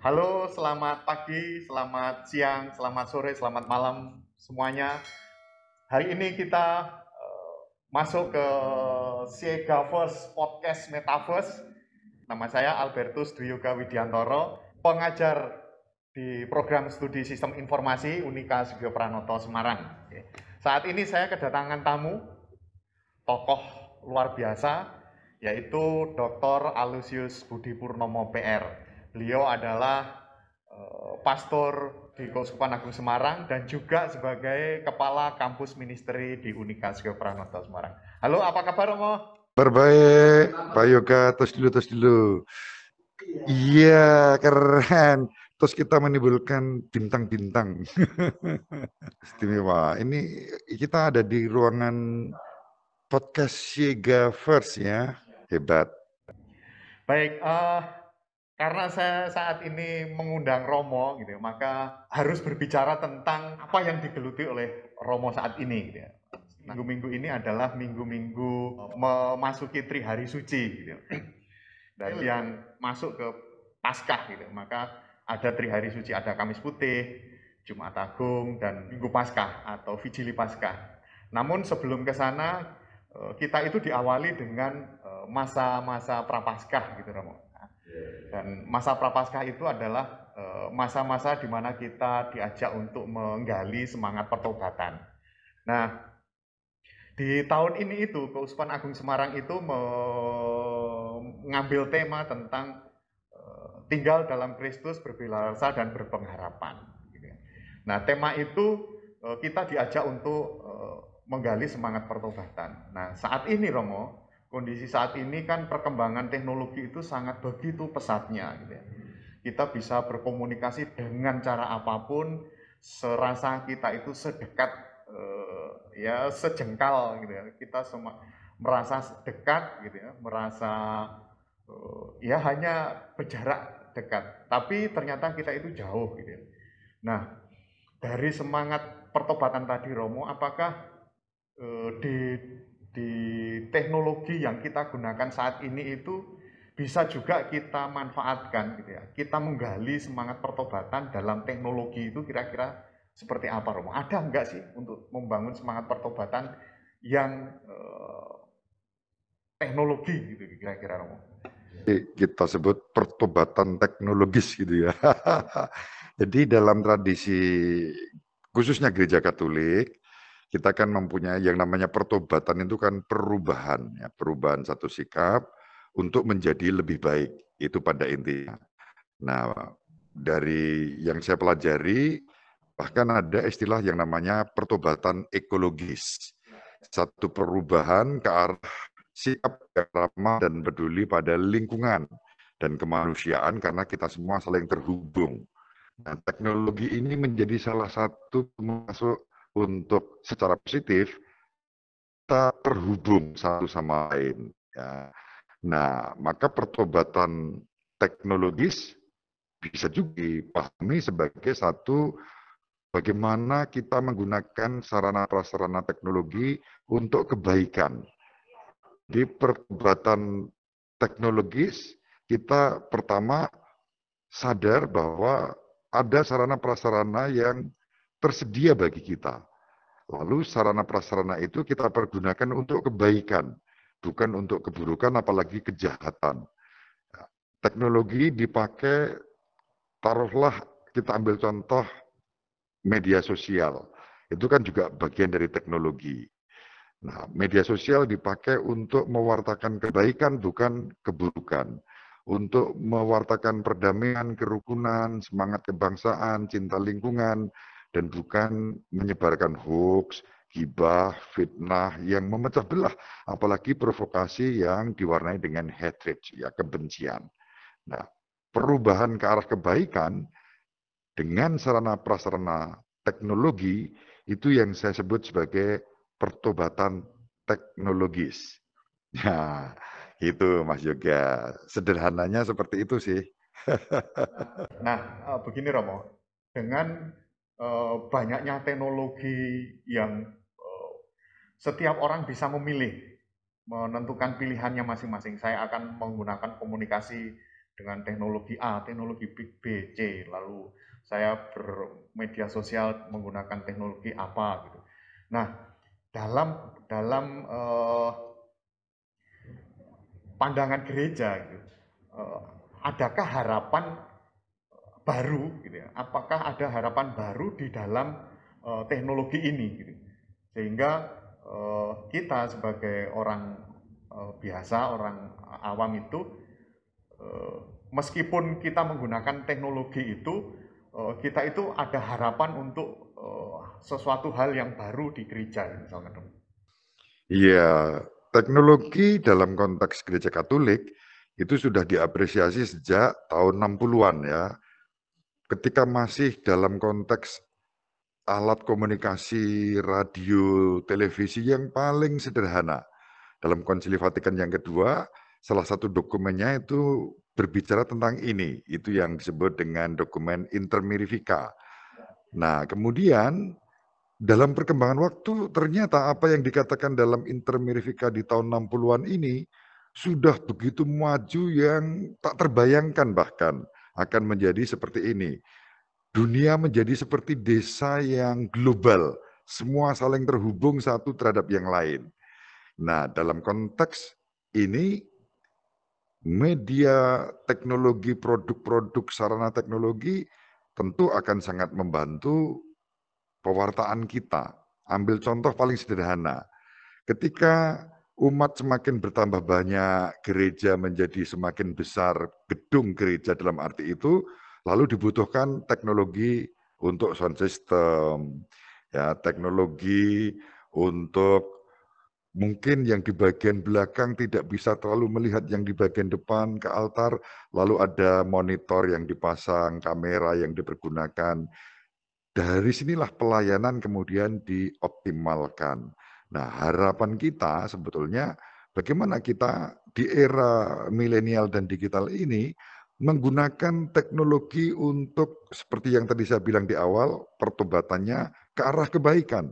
Halo, selamat pagi, selamat siang, selamat sore, selamat malam semuanya. Hari ini kita uh, masuk ke Siegaverse Podcast Metaverse. Nama saya Albertus Dwi Yoga Widiantoro, pengajar di program studi sistem informasi Unika Sugio Pranoto Semarang. Saat ini saya kedatangan tamu, tokoh luar biasa, yaitu Dr. Alusius Budi Purnomo PR Beliau adalah uh, pastor di Keuskupan Agung Semarang dan juga sebagai kepala kampus ministeri di Unikasio Pranoto Semarang. Halo, apa kabar Romo? Berbaik, Pak Yoga, terus dulu, terus dulu. Iya, keren. Terus kita menimbulkan bintang-bintang. Istimewa. Ini kita ada di ruangan podcast Siega First ya. Hebat. Baik, uh, karena saya saat ini mengundang Romo gitu ya, maka harus berbicara tentang apa yang digeluti oleh Romo saat ini gitu ya. Minggu-minggu ini adalah minggu-minggu memasuki tri hari suci gitu ya. Dan yang masuk ke Paskah gitu. Maka ada tri hari suci, ada Kamis Putih, Jumat Agung dan Minggu Paskah atau Vigili Paskah. Namun sebelum ke sana eh, kita itu diawali dengan eh, masa-masa prapaskah gitu Romo dan masa prapaskah itu adalah eh, masa-masa di mana kita diajak untuk menggali semangat pertobatan. Nah, di tahun ini itu Keuskupan Agung Semarang itu mengambil tema tentang eh, tinggal dalam Kristus berbela rasa dan berpengharapan. Gitu ya. Nah, tema itu eh, kita diajak untuk menggali semangat pertobatan. Nah, saat ini Romo, kondisi saat ini kan perkembangan teknologi itu sangat begitu pesatnya gitu ya. Kita bisa berkomunikasi dengan cara apa pun, serasa kita itu sedekat uh, ya sejengkal gitu ya. Kita semua merasa dekat gitu ya, merasa uh, ya hanya berjarak dekat. Tapi ternyata kita itu jauh gitu ya. Nah, dari semangat pertobatan tadi Romo, apakah uh, di di teknologi yang kita gunakan saat ini itu bisa juga kita manfaatkan gitu ya. Kita menggali semangat pertobatan dalam teknologi itu kira-kira seperti apa Romo? Ada enggak sih untuk membangun semangat pertobatan yang eh, teknologi gitu kira-kira Romo? Kita sebut pertobatan teknologis gitu ya. Jadi dalam tradisi khususnya gereja Katolik kita kan mempunyai yang namanya pertobatan itu kan perubahan, ya, perubahan satu sikap untuk menjadi lebih baik. Itu pada intinya. Nah, dari yang saya pelajari, bahkan ada istilah yang namanya pertobatan ekologis. Satu perubahan ke arah sikap yang ramah dan peduli pada lingkungan dan kemanusiaan karena kita semua saling terhubung. Nah, teknologi ini menjadi salah satu masuk untuk secara positif kita terhubung satu sama lain. Ya. Nah, maka pertobatan teknologis bisa juga dipahami sebagai satu bagaimana kita menggunakan sarana prasarana teknologi untuk kebaikan. Di pertobatan teknologis kita pertama sadar bahwa ada sarana prasarana yang tersedia bagi kita. Lalu sarana prasarana itu kita pergunakan untuk kebaikan, bukan untuk keburukan apalagi kejahatan. Teknologi dipakai, taruhlah kita ambil contoh media sosial. Itu kan juga bagian dari teknologi. Nah, media sosial dipakai untuk mewartakan kebaikan bukan keburukan. Untuk mewartakan perdamaian, kerukunan, semangat kebangsaan, cinta lingkungan, dan bukan menyebarkan hoax, gibah, fitnah yang memecah belah, apalagi provokasi yang diwarnai dengan hatred, ya kebencian. Nah, perubahan ke arah kebaikan dengan sarana prasarana teknologi itu yang saya sebut sebagai pertobatan teknologis. Ya, itu Mas Yoga. Sederhananya seperti itu sih. nah, eh, begini Romo, dengan Eh, banyaknya teknologi yang eh, setiap orang bisa memilih menentukan pilihannya masing-masing. Saya akan menggunakan komunikasi dengan teknologi A, teknologi B, C, lalu saya bermedia sosial menggunakan teknologi apa gitu. Nah, dalam dalam uh, pandangan gereja gitu, uh, adakah harapan baru gitu ya? Apakah ada harapan baru di dalam uh, teknologi ini gitu? Sehingga uh, kita sebagai orang uh, biasa, orang awam itu uh, meskipun kita menggunakan teknologi itu uh, kita itu ada harapan untuk uh, sesuatu hal yang baru di gereja misalnya. Iya, teknologi dalam konteks gereja Katolik itu sudah diapresiasi sejak tahun 60-an ya. Ketika masih dalam konteks alat komunikasi radio, televisi yang paling sederhana. Dalam Konsili Vatikan yang kedua, salah satu dokumennya itu berbicara tentang ini. Itu yang disebut dengan dokumen Intermirifica. Nah, kemudian dalam perkembangan waktu ternyata apa yang dikatakan dalam Intermirifica di tahun 60-an ini sudah begitu maju yang tak terbayangkan bahkan akan menjadi seperti ini. Dunia menjadi seperti desa yang global, semua saling terhubung satu terhadap yang lain. Nah, dalam konteks ini media teknologi, produk-produk sarana teknologi tentu akan sangat membantu pewartaan kita. Ambil contoh paling sederhana. Ketika umat semakin bertambah banyak, gereja menjadi semakin besar, gedung gereja dalam arti itu, lalu dibutuhkan teknologi untuk sound system, ya teknologi untuk Mungkin yang di bagian belakang tidak bisa terlalu melihat yang di bagian depan ke altar, lalu ada monitor yang dipasang, kamera yang dipergunakan. Dari sinilah pelayanan kemudian dioptimalkan. Nah, harapan kita sebetulnya bagaimana kita di era milenial dan digital ini menggunakan teknologi untuk seperti yang tadi saya bilang di awal, pertobatannya ke arah kebaikan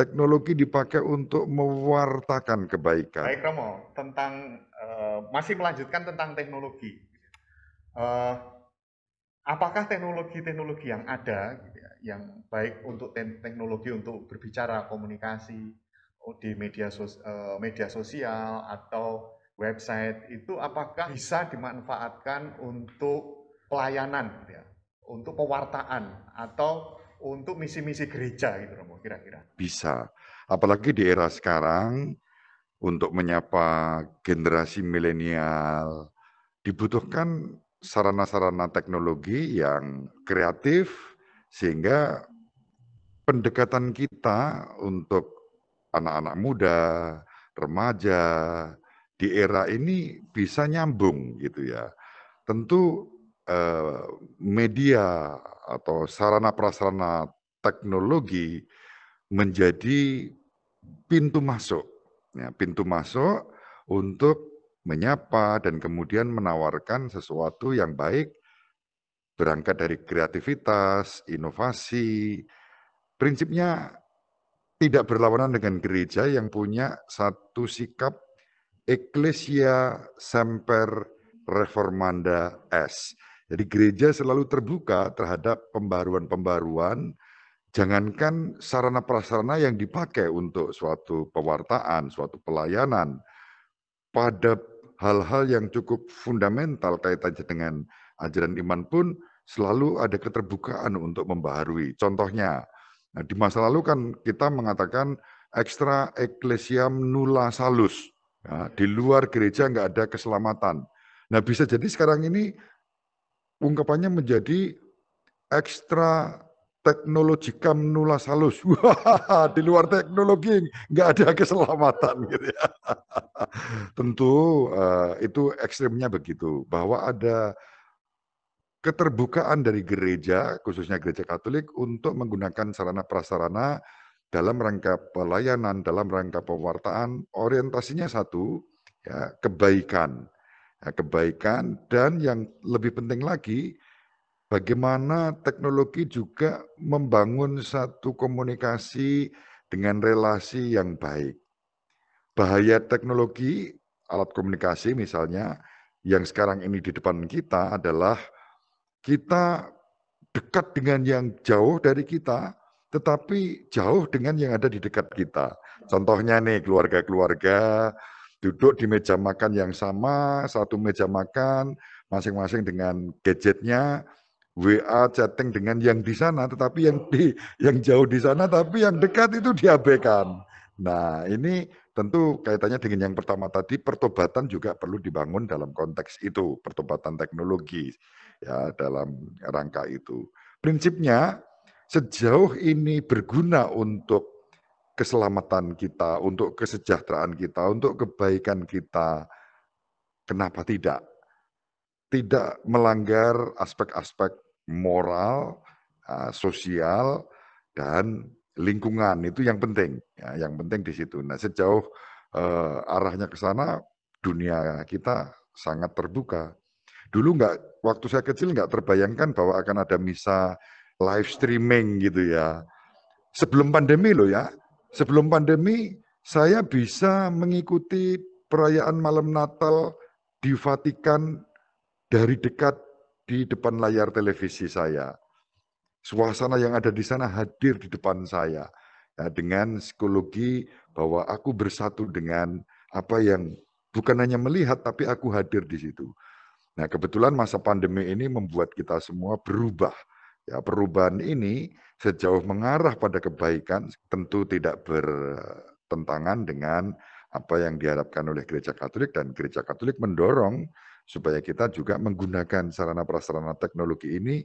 teknologi dipakai untuk mewartakan kebaikan. Baik Romo, tentang uh, masih melanjutkan tentang teknologi. Uh, apakah teknologi-teknologi yang ada, gitu ya, yang baik untuk teknologi untuk berbicara komunikasi di media sos uh, media sosial atau website itu apakah bisa dimanfaatkan untuk pelayanan, gitu ya, untuk pewartaan atau untuk misi-misi gereja gitu Romo kira-kira? Bisa. Apalagi di era sekarang untuk menyapa generasi milenial dibutuhkan sarana-sarana teknologi yang kreatif sehingga pendekatan kita untuk anak-anak muda, remaja di era ini bisa nyambung gitu ya. Tentu eh, media atau sarana prasarana teknologi menjadi pintu masuk, ya, pintu masuk untuk menyapa dan kemudian menawarkan sesuatu yang baik berangkat dari kreativitas, inovasi. Prinsipnya tidak berlawanan dengan gereja yang punya satu sikap Ecclesia Semper Reformanda S. Jadi gereja selalu terbuka terhadap pembaruan-pembaruan, jangankan sarana prasarana yang dipakai untuk suatu pewartaan, suatu pelayanan, pada hal-hal yang cukup fundamental kaitannya dengan ajaran iman pun selalu ada keterbukaan untuk membaharui. Contohnya, nah di masa lalu kan kita mengatakan extra ecclesiam nulla salus. Ya, di luar gereja nggak ada keselamatan. Nah bisa jadi sekarang ini ungkapannya menjadi ekstra teknologikam nulas halus. Wah, di luar teknologi nggak ada keselamatan gitu ya. Tentu uh, itu ekstrimnya begitu bahwa ada keterbukaan dari gereja, khususnya gereja Katolik untuk menggunakan sarana prasarana dalam rangka pelayanan, dalam rangka pewartaan, orientasinya satu, ya kebaikan ya, kebaikan dan yang lebih penting lagi bagaimana teknologi juga membangun satu komunikasi dengan relasi yang baik. Bahaya teknologi alat komunikasi misalnya yang sekarang ini di depan kita adalah kita dekat dengan yang jauh dari kita, tetapi jauh dengan yang ada di dekat kita. Contohnya nih keluarga-keluarga duduk di meja makan yang sama, satu meja makan, masing-masing dengan gadgetnya, WA chatting dengan yang di sana, tetapi yang di yang jauh di sana, tapi yang dekat itu diabaikan. Nah, ini tentu kaitannya dengan yang pertama tadi, pertobatan juga perlu dibangun dalam konteks itu, pertobatan teknologi ya dalam rangka itu. Prinsipnya sejauh ini berguna untuk keselamatan kita, untuk kesejahteraan kita, untuk kebaikan kita, kenapa tidak? Tidak melanggar aspek-aspek moral, ah, sosial, dan lingkungan itu yang penting, ya, yang penting di situ. Nah, sejauh uh, arahnya ke sana, dunia kita sangat terbuka. Dulu nggak, waktu saya kecil nggak terbayangkan bahwa akan ada misa live streaming gitu ya. Sebelum pandemi loh ya, sebelum pandemi saya bisa mengikuti perayaan malam Natal di Vatikan dari dekat di depan layar televisi saya. Suasana yang ada di sana hadir di depan saya. Ya, dengan psikologi bahwa aku bersatu dengan apa yang bukan hanya melihat, tapi aku hadir di situ. Nah, kebetulan masa pandemi ini membuat kita semua berubah. Ya, perubahan ini sejauh mengarah pada kebaikan tentu tidak bertentangan dengan apa yang diharapkan oleh gereja Katolik dan gereja Katolik mendorong supaya kita juga menggunakan sarana prasarana teknologi ini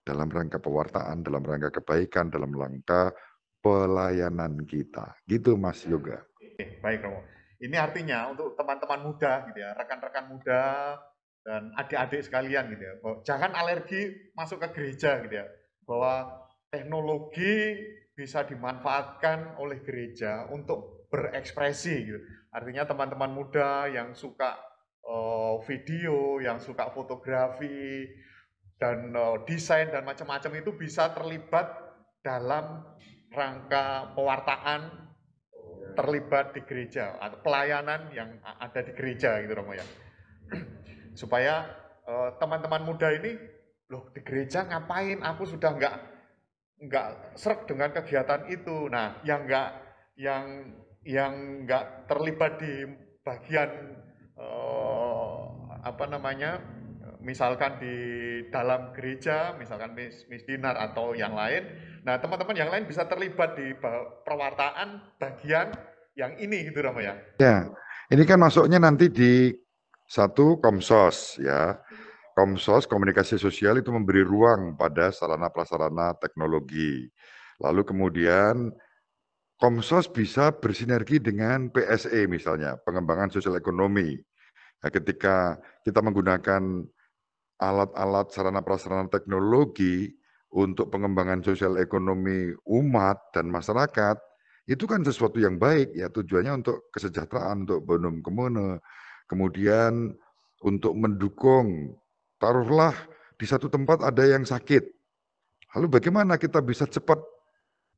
dalam rangka pewartaan, dalam rangka kebaikan, dalam rangka pelayanan kita. Gitu Mas Yoga. Oke, baik Romo. Ini artinya untuk teman-teman muda gitu ya, rekan-rekan muda dan adik-adik sekalian gitu ya. Bahwa jangan alergi masuk ke gereja gitu ya. Bahwa teknologi bisa dimanfaatkan oleh gereja untuk berekspresi gitu. Artinya teman-teman muda yang suka uh, video, yang suka fotografi, dan uh, desain dan macam-macam itu bisa terlibat dalam rangka pewartaan terlibat di gereja atau pelayanan yang ada di gereja gitu Romo ya supaya uh, teman-teman muda ini loh di gereja ngapain aku sudah nggak nggak serak dengan kegiatan itu nah yang nggak yang yang nggak terlibat di bagian uh, apa namanya misalkan di dalam gereja, misalkan mis, misdinar atau yang lain. Nah, teman-teman yang lain bisa terlibat di perwartaan bagian yang ini gitu Rama ya. Ya, ini kan masuknya nanti di satu Komsos ya. Komsos komunikasi sosial itu memberi ruang pada sarana prasarana teknologi. Lalu kemudian Komsos bisa bersinergi dengan PSE misalnya, pengembangan sosial ekonomi. Nah, ketika kita menggunakan alat-alat sarana prasarana teknologi untuk pengembangan sosial ekonomi umat dan masyarakat itu kan sesuatu yang baik ya tujuannya untuk kesejahteraan untuk bonum ke mana kemudian untuk mendukung taruhlah di satu tempat ada yang sakit lalu bagaimana kita bisa cepat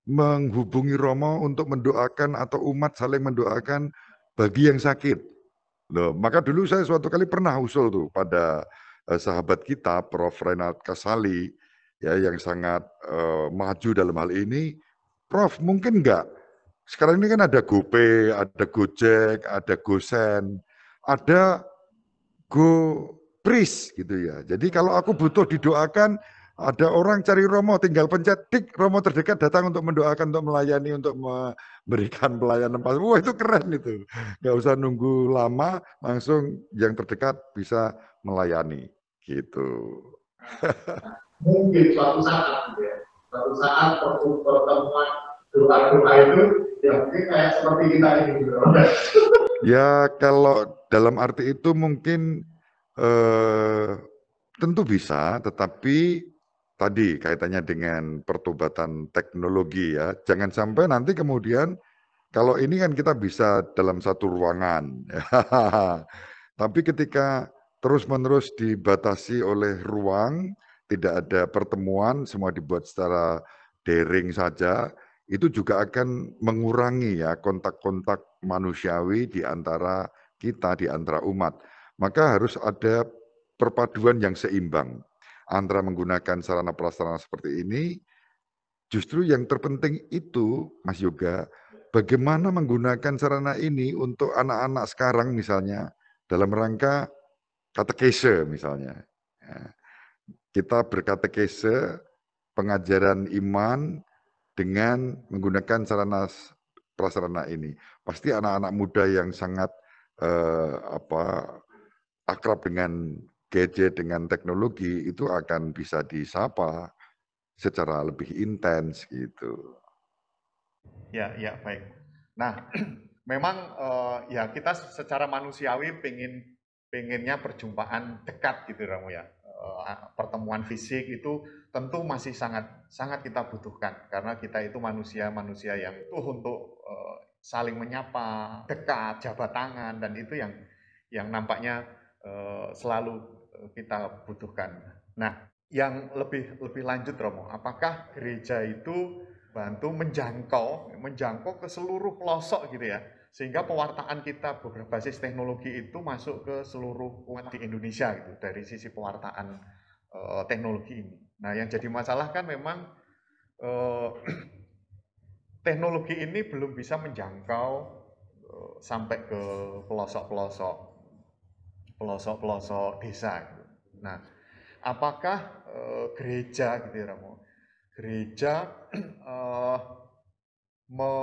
menghubungi Romo untuk mendoakan atau umat saling mendoakan bagi yang sakit Loh, maka dulu saya suatu kali pernah usul tuh pada Eh, sahabat kita Prof. Renat Kasali ya yang sangat uh, maju dalam hal ini. Prof, mungkin enggak sekarang ini kan ada GoPay, ada Gojek, ada GoSend, ada GoPris gitu ya. Jadi kalau aku butuh didoakan, ada orang cari Romo, tinggal pencet tik, Romo terdekat datang untuk mendoakan, untuk melayani, untuk memberikan pelayanan. Wah itu keren itu. Nggak usah nunggu lama, langsung yang terdekat bisa melayani gitu. Mungkin suatu saat ya, suatu saat pertemuan doa-doa itu ya mungkin kayak seperti kita ini gitu. Ya kalau dalam arti itu mungkin eh, tentu bisa, tetapi tadi kaitannya dengan pertobatan teknologi ya, jangan sampai nanti kemudian kalau ini kan kita bisa dalam satu ruangan, tapi ketika terus-menerus dibatasi oleh ruang, tidak ada pertemuan, semua dibuat secara daring saja, itu juga akan mengurangi ya kontak-kontak manusiawi di antara kita, di antara umat. maka harus ada perpaduan yang seimbang antara menggunakan sarana prasarana seperti ini. Justru yang terpenting itu, Mas Yoga, bagaimana menggunakan sarana ini untuk anak-anak sekarang misalnya dalam rangka katekese misalnya. Ya. Kita berkatekese pengajaran iman dengan menggunakan sarana prasarana ini. Pasti anak-anak muda yang sangat eh, apa akrab dengan gadget dengan teknologi itu akan bisa disapa secara lebih intens gitu. Ya, ya baik. Nah, memang uh, ya kita secara manusiawi pengen pengennya perjumpaan dekat gitu Ramo ya. Uh, pertemuan fisik itu tentu masih sangat sangat kita butuhkan karena kita itu manusia-manusia yang tuh untuk uh, saling menyapa, dekat, jabat tangan dan itu yang yang nampaknya uh, selalu kita butuhkan. Nah, yang lebih lebih lanjut Romo, apakah gereja itu bantu menjangkau menjangkau ke seluruh pelosok gitu ya sehingga pewartaan kita berbasis teknologi itu masuk ke seluruh umat di Indonesia gitu dari sisi pewartaan uh, teknologi ini. Nah yang jadi masalah kan memang teknologi ini belum bisa menjangkau uh, sampai ke pelosok-pelosok pelosok-pelosok desa. Gitu. Nah apakah uh, gereja gitu ya Ramo, gereja uh, me,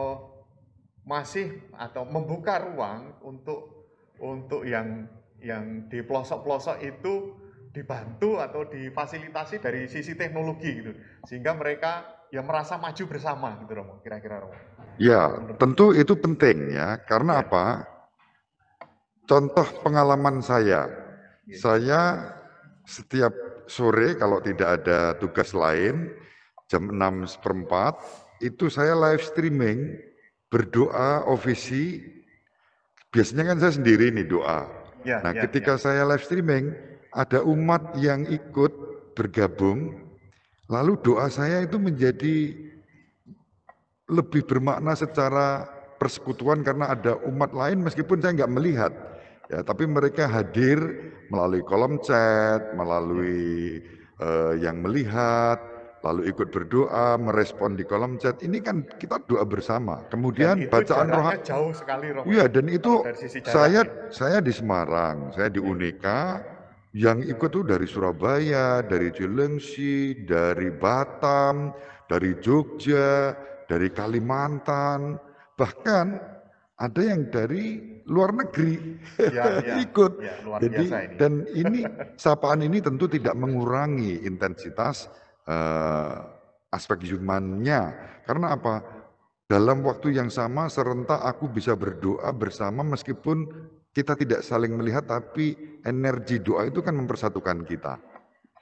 masih atau membuka ruang untuk untuk yang yang di pelosok-pelosok itu dibantu atau difasilitasi dari sisi teknologi gitu sehingga mereka ya merasa maju bersama gitu Romo kira-kira Romo. Ya tentu itu penting ya karena ya. apa? Contoh pengalaman saya, ya. saya setiap sore kalau tidak ada tugas lain jam 6 seperempat itu saya live streaming berdoa ofisi biasanya kan saya sendiri nih doa. Ya, nah, ya, ketika ya. saya live streaming ada umat yang ikut bergabung lalu doa saya itu menjadi lebih bermakna secara persekutuan karena ada umat lain meskipun saya nggak melihat ya tapi mereka hadir melalui kolom chat melalui uh, yang melihat lalu ikut berdoa, merespon di kolom chat. Ini kan kita doa bersama. Kemudian bacaan roh jauh sekali. Iya, dan itu saya saya di Semarang, saya di Unika yang ikut tuh dari Surabaya, dari Cilengsi, dari Batam, dari Jogja, dari Kalimantan, bahkan ada yang dari luar negeri ya, ya, ikut. Ya, luar Jadi ini. dan ini sapaan ini tentu tidak mengurangi intensitas uh, aspek humannya. Karena apa? Dalam waktu yang sama serentak aku bisa berdoa bersama meskipun kita tidak saling melihat tapi energi doa itu kan mempersatukan kita.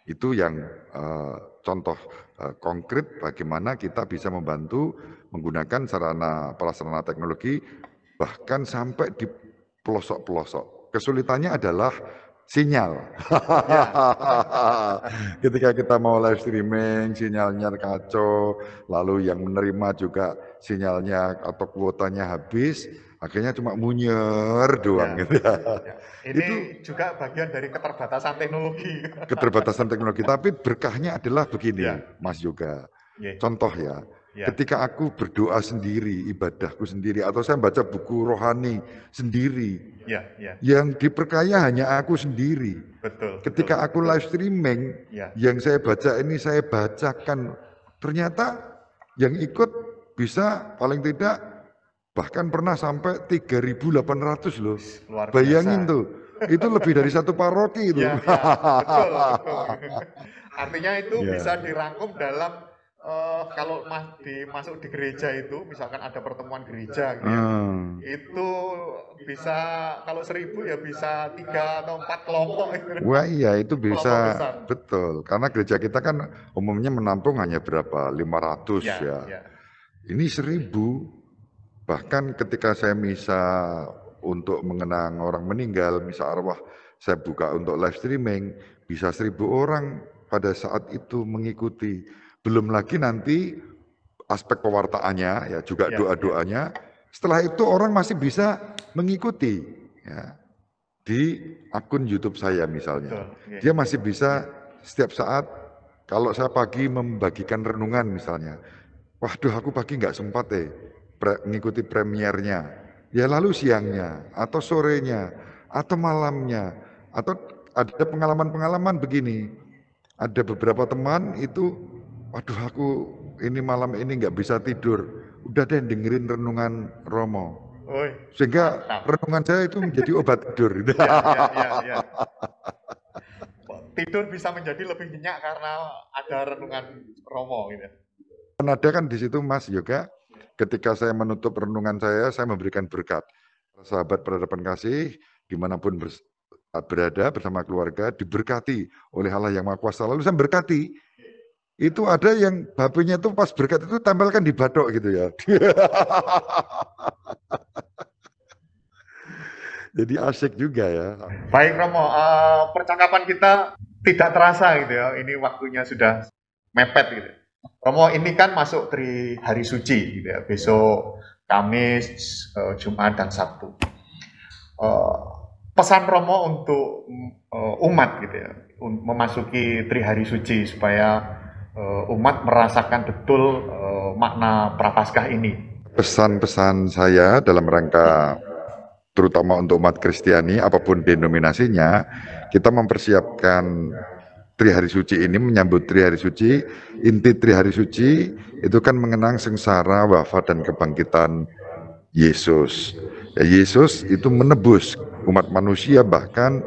Itu yang uh, contoh uh, konkret bagaimana kita bisa membantu menggunakan sarana prasarana teknologi bahkan sampai di pelosok-pelosok. Kesulitannya adalah sinyal. Ya. Ketika kita mau live streaming, sinyalnya kacau, lalu yang menerima juga sinyalnya atau kuotanya habis, akhirnya cuma munyer doang ya, gitu ya. ya. Ini itu juga bagian dari keterbatasan teknologi. Keterbatasan teknologi, tapi berkahnya adalah begini, ya. Mas Yoga. Ya. Contoh ya, Ya. Ketika aku berdoa sendiri, ibadahku sendiri, atau saya baca buku rohani sendiri, ya, ya. yang diperkaya hanya aku sendiri. Betul. Ketika betul, aku betul. live streaming, ya. yang saya baca ini saya bacakan, ternyata yang ikut bisa paling tidak bahkan pernah sampai 3.800 loh. Luar Bayangin tuh, itu lebih dari satu paroki itu. Ya, ya, betul, betul. Artinya itu ya. bisa dirangkum dalam uh, kalau mas di masuk di gereja itu misalkan ada pertemuan gereja gitu ya, hmm. itu bisa kalau seribu ya bisa tiga atau empat kelompok wah iya itu bisa betul karena gereja kita kan umumnya menampung hanya berapa 500 ya, ya. ya. ini seribu bahkan ketika saya misa untuk mengenang orang meninggal misa arwah saya buka untuk live streaming bisa seribu orang pada saat itu mengikuti belum lagi nanti aspek pewartaannya, ya juga ya, doa-doanya. Setelah itu orang masih bisa mengikuti. Ya. di akun YouTube saya misalnya. Betul. Dia masih bisa setiap saat kalau saya pagi membagikan renungan misalnya. Waduh aku pagi nggak sempat eh pre- mengikuti premiernya. Ya lalu siangnya atau sorenya atau malamnya atau ada pengalaman-pengalaman begini. Ada beberapa teman itu, waduh aku ini malam ini nggak bisa tidur. Udah deh dengerin renungan Romo. Oi. Sehingga Mantap. renungan saya itu menjadi obat tidur. Ya, ya, ya, ya. Tidur bisa menjadi lebih nyenyak karena ada renungan Romo gitu. Ada kan di situ Mas Yoga, ketika saya menutup renungan saya, saya memberikan berkat. Sahabat berhadapan kasih, di mana pun berada bersama keluarga, diberkati oleh Allah yang Maha Kuasa. Lalu saya berkati, itu ada yang babinya itu pas berkat itu tempelkan di batok gitu ya. Jadi asik juga ya. Baik Romo, eh, percakapan kita tidak terasa gitu ya. Ini waktunya sudah mepet gitu. Romo ini kan masuk tri hari suci gitu ya. Besok Kamis, eh, Jumat dan Sabtu. Eh, pesan Romo untuk eh, umat gitu ya, memasuki tri hari suci supaya umat merasakan betul makna prapaskah ini. Pesan-pesan saya dalam rangka terutama untuk umat Kristiani apa pun denominasinya, kita mempersiapkan Tri Hari Suci ini menyambut Tri Hari Suci, inti Tri Hari Suci itu kan mengenang sengsara, wafat dan kebangkitan Yesus. Ya, Yesus itu menebus umat manusia bahkan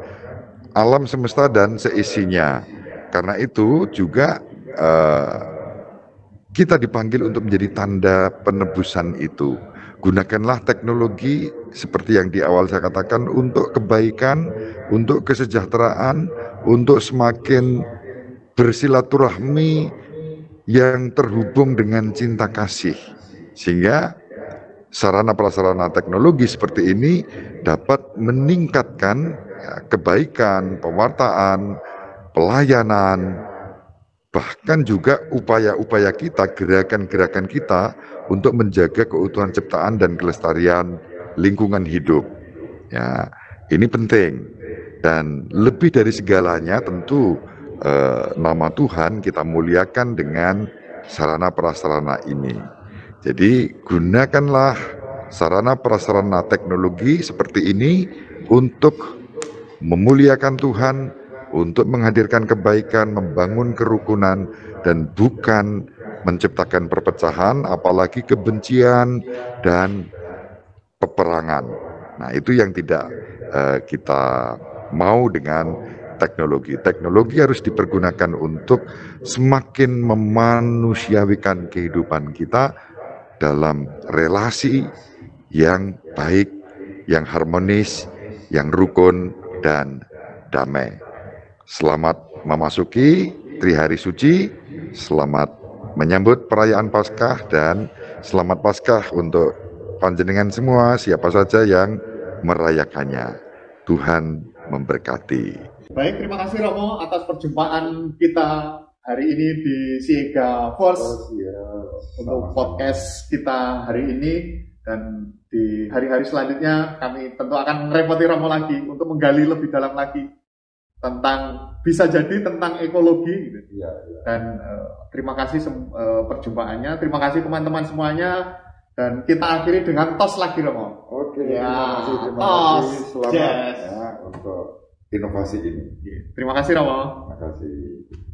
alam semesta dan seisinya. Karena itu juga eh, kita dipanggil untuk menjadi tanda penebusan itu. Gunakanlah teknologi seperti yang di awal saya katakan untuk kebaikan, untuk kesejahteraan, untuk semakin bersilaturahmi yang terhubung dengan cinta kasih. Sehingga sarana prasarana teknologi seperti ini dapat meningkatkan ya, kebaikan, pewartaan, pelayanan, bahkan juga upaya-upaya kita, gerakan-gerakan kita untuk menjaga keutuhan ciptaan dan kelestarian lingkungan hidup. Ya, ini penting. Dan lebih dari segalanya tentu eh, nama Tuhan kita muliakan dengan sarana prasarana ini. Jadi gunakanlah sarana prasarana teknologi seperti ini untuk memuliakan Tuhan, untuk menghadirkan kebaikan, membangun kerukunan, dan bukan menciptakan perpecahan, apalagi kebencian dan peperangan. Nah, itu yang tidak eh, kita mau dengan teknologi. Teknologi harus dipergunakan untuk semakin memanusiawikan kehidupan kita dalam relasi yang baik, yang harmonis, yang rukun, dan damai. Selamat memasuki Tri Hari Suci, selamat menyambut perayaan Paskah dan selamat Paskah untuk panjenengan semua siapa saja yang merayakannya. Tuhan memberkati. Baik, terima kasih Romo atas perjumpaan kita hari ini di Siega Force untuk podcast kita hari ini dan di hari-hari selanjutnya kami tentu akan merepoti Romo lagi untuk menggali lebih dalam lagi tentang bisa jadi tentang ekologi gitu. dan eh, terima kasih eh, perjumpaannya terima kasih teman-teman semuanya dan kita akhiri dengan tos lagi Romo Oke, Ya, terima kasih, terima tos, kasih. Selamat yes. ya untuk inovasi ini. terima kasih Romo Terima kasih.